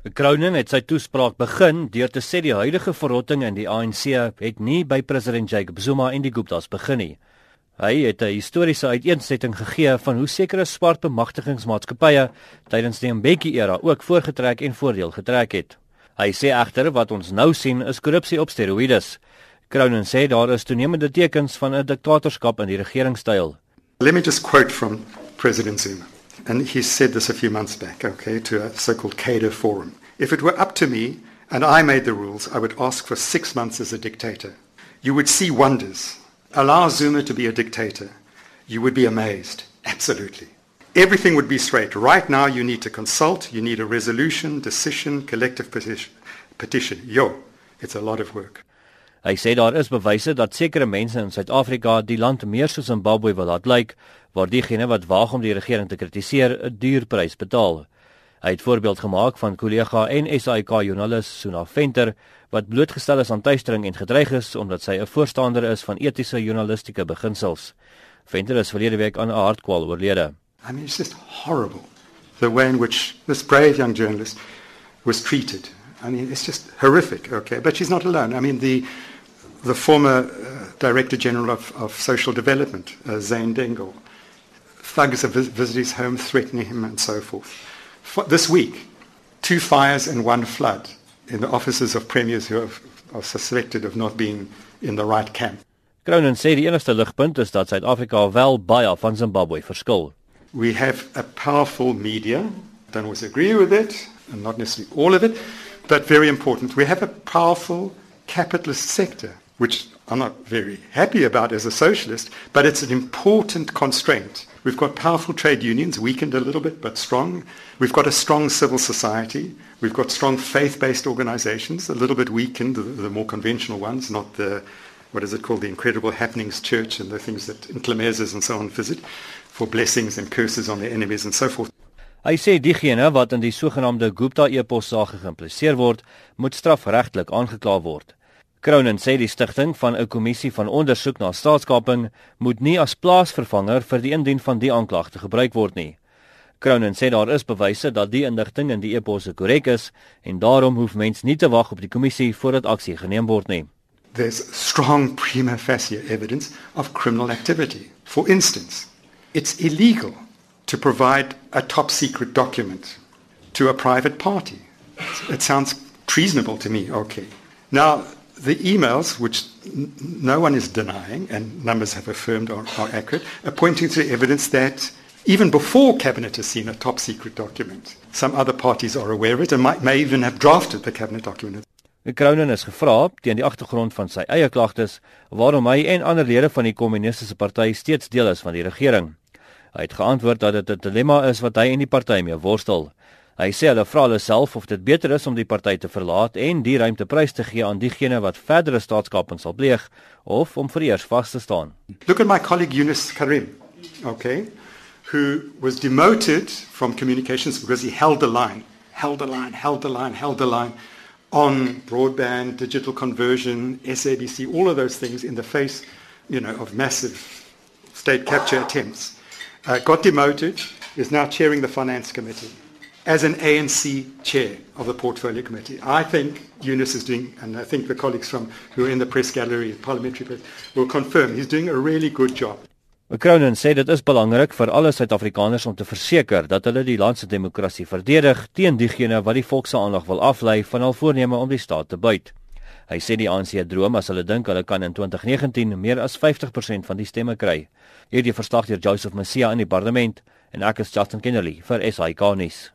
Crownen het sy toespraak begin deur te sê die huidige verrotting in die ANC het nie by president Jacob Zuma en die Guptas begin nie. Hy het 'n historiese uiteensetting gegee van hoe sekere swart bemagtigingsmaatskappye tydens die Mbeki-era ook voorgetrek en voordeel getrek het. Hy sê egter wat ons nou sien is korrupsie op steroïdes. Crownen sê daar is toenemende tekens van 'n diktatorskap in die regeringstyl. Let me just quote from President Zuma. And he said this a few months back, okay, to a so called CADO forum. If it were up to me and I made the rules, I would ask for six months as a dictator. You would see wonders. Allow Zuma to be a dictator. You would be amazed. Absolutely. Everything would be straight. Right now, you need to consult, you need a resolution, decision, collective petition. petition. Yo, it's a lot of work. Hy sê daar is bewyse dat sekere mense in Suid-Afrika die land meer soos Zimbabwe wil laat lyk, waar diegene wat waag om die regering te kritiseer 'n duur prys betaal. Hy het voorbeeld gemaak van kollega en SAK joernalis Suna Venter wat blootgestel is aan tuistering en gedreig is omdat sy 'n voorstander is van etiese journalistieke beginsels. Venter is verlede week aan 'n hartkwal oorlede. I mean it's just horrible the way in which this brave young journalist was treated. I mean it's just horrific, okay, but she's not alone. I mean the the former uh, Director General of, of Social Development, uh, Zane Dengel. Thugs have vis- visited his home, threatening him, and so forth. For this week, two fires and one flood in the offices of premiers who have, are suspected of not being in the right camp. Cronin sê die enigste ligpunt is dat Suid-Afrika wel baie van Zimbabwe verskil. We have a powerful media. Don't always agree with it, and not necessarily all of it, but very important. We have a powerful capitalist sector which I'm not very happy about as a socialist, but it's an important constraint. We've got powerful trade unions, weakened a little bit, but strong. We've got a strong civil society. We've got strong faith-based organizations, a little bit weakened, the, the more conventional ones, not the, what is it called, the Incredible Happenings Church and the things that Inclemezes and so on visit for blessings and curses on their enemies and so forth. Hy sê diegene wat in die sogenaamde Gupta e-possaak geïmpliseer word, moet strafregtelik aangekla word. Cronin sê die stigting van 'n kommissie van ondersoek na staatskaping moet nie as plaasvervanger vir die indien van die aanklagte gebruik word nie. Cronin sê daar is bewyse dat die inligting in die e-posse korrek is en daarom hoef mens nie te wag op die kommissie voordat aksie geneem word nie. There's strong prima facie evidence of criminal activity. For instance, it's illegal to provide a top secret document to a private party. It sounds treasonable to me, okay. Now, the emails, which n- no one is denying, and numbers have affirmed are, are accurate, are pointing to evidence that even before Cabinet has seen a top secret document, some other parties are aware of it and might, may even have drafted the Cabinet document. Crownen is gevra teen die agtergrond van sy eie klagtes waarom hy en ander lede van die kommunistiese party steeds deel is van die regering. Hy het geantwoord dat dit 'n dilemma is wat hy en die party mee worstel. Hy sê hulle vra hulle self of dit beter is om die party te verlaat en die ruimte prys te gee aan diegene wat verdere staatskaping sal pleeg of om vir eers vas te staan. Look at my colleague Yunus Karim, okay, who was demoted from communications because he held the line, held the line, held the line, held the line on broadband, digital conversion, SABC, all of those things in the face, you know, of massive state capture attempts. Uh, got demoted, is now chairing the finance committee. As an ANC chair of the portfolio committee. I think Eunice is doing, and I think the colleagues from who are in the press gallery, parliamentary press, will confirm he's doing a really good job. Cronin sê dit is belangrik vir alle Suid-Afrikaners om te verseker dat hulle die land se demokrasie verdedig teen diegene wat die volks se aandag wil aflei van hul voorneme om die staat te buit. Hy sê die ANC droom as hulle dink hulle kan in 2019 meer as 50% van die stemme kry. Hierdie verslag deur Joseph Masia in die parlement en ek is Justin Kennedy vir SAK nuus.